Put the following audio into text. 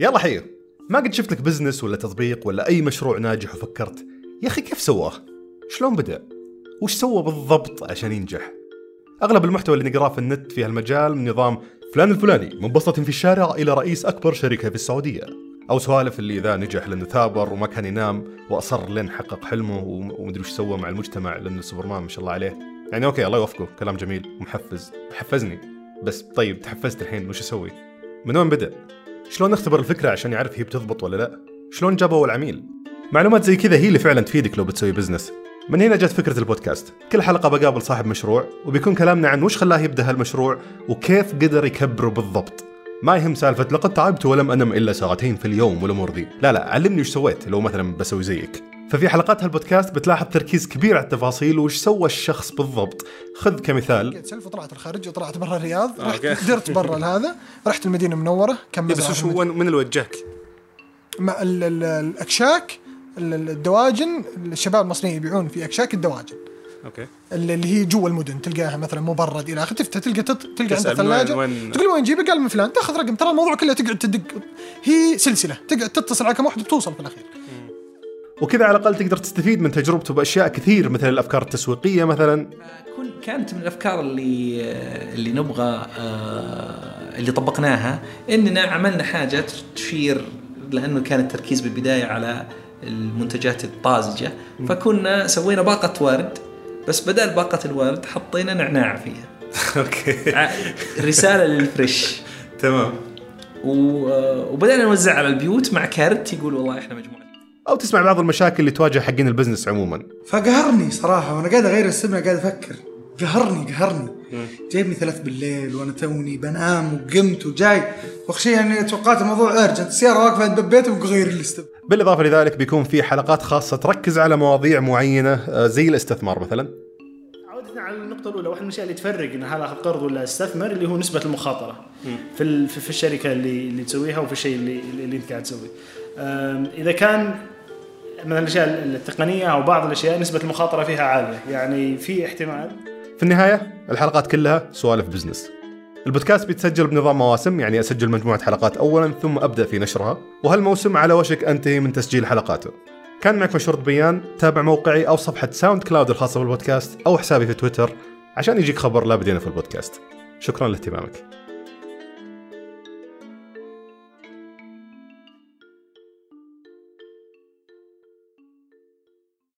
يلا حيو ما قد شفت لك business ولا تطبيق ولا أي مشروع ناجح وفكرت؟ يا أخي كيف سواه؟ شلون بدأ؟ وش سوى بالضبط عشان ينجح؟ أغلب المحتوى اللي نقراه في النت في هالمجال من نظام فلان الفلاني منبسط في الشارع إلى رئيس أكبر شركة في السعودية. أو سوالف اللي إذا نجح لأنه ثابر وما كان ينام وأصر لين حقق حلمه وم- ومدري وش سوى مع المجتمع لأنه سوبرمان ما شاء الله عليه. يعني okay الله يوفقه كلام جميل ومحفز حفزني بس طيب تحفزت الحين وش أسوي؟ من وين بدأ؟ شلون نختبر الفكرة عشان يعرف هي بتضبط ولا لا؟ شلون جاب أول عميل؟ معلومات زي كذا هي اللي فعلا تفيدك لو بتسوي business من هنا جت فكرة البودكاست. كل حلقة بقابل صاحب مشروع وبيكون كلامنا عن وش خلاه يبدأ هالمشروع وكيف قدر يكبره بالضبط. ما يهم سالفة لقد تعبت ولم أنم إلا ساعتين في اليوم والأمور ذي لا لا علمني وش سويت لو مثلا بسوي زيك. ففي حلقات هالبودكاست بتلاحظ تركيز كبير على التفاصيل وش سوى الشخص بالضبط. خذ كمثال. سلف وطلعت الخارج وطلعت برا الرياض. رحت. درت برا هذا رحت المدينة المنورة. كم إيه، بس وش. وين من اللي وجهك؟ مع ال- ال- الأكشاك ال- ال- الدواجن. الشباب المصريين يبيعون في أكشاك الدواجن. أوكي. اللي اللي هي جوا المدن تلقاها مثلا مبرد إلى آخره. تفتح تلقى تط... تلقى عندها ثلاجة. وين- تقول وين جيبه قال من فلان. تأخذ رقم. ترى الموضوع كله تقعد تدق. هي سلسلة. تقعد تتصل على كم واحد بتوصل في الأخير. وكذا على الأقل تقدر تستفيد من تجربته بأشياء كثير مثل الأفكار التسويقية مثلا. كانت من الأفكار اللي اللي نبغى آه، اللي طبقناها اننا عملنا حاجة تشير لأنه كان التركيز بالبداية على المنتجات الطازجة. فكنا سوينا باقة ورد بس بدل باقة الورد حطينا نعناع فيها. okay. رسالة لل fresh. تمام. آه، وبدأنا نوزع على البيوت مع كارت يقول والله إحنا مجموعة. أو تسمع بعض المشاكل اللي تواجه حقين ال business عموما. فقهرني صراحة وأنا قاعد أغير السمنة قاعد أفكر. قهرني قهرني. جايبني ثلاث بالليل وأنا توني بنام وقمت وجاي. وآخر شيء يعني توقعت الموضوع urgent السيارة واقفة عند بيتي وغير الاستبنة بالإضافة لذلك بيكون في حلقات خاصة تركز على مواضيع معينة آه، زي الاستثمار مثلا. عودة على النقطة الأولى. واحد من الأشياء اللي تفرق إن هل آخذ قرض ولا استثمر اللي هو نسبة المخاطرة في ال- في في الشركة اللي اللي تسويها وفي الشيء اللي اللي أنت قاعد تسويه. إذا كان من الأشياء التقنية أو بعض الأشياء نسبة المخاطرة فيها عالية، يعني في احتمال. في النهاية الحلقات كلها سوالف business. البودكاست بيتسجل بنظام مواسم يعني أسجل مجموعة حلقات أولا ثم أبدأ في نشرها. وهالموسم على وشك أنتهي من تسجيل حلقاته. كان معك مشهور الدبيان تابع موقعي أو صفحة SoundCloud الخاصة بالبودكاست أو حسابي في تويتر عشان يجيك خبر لا بدينا في البودكاست. شكرا لاهتمامك.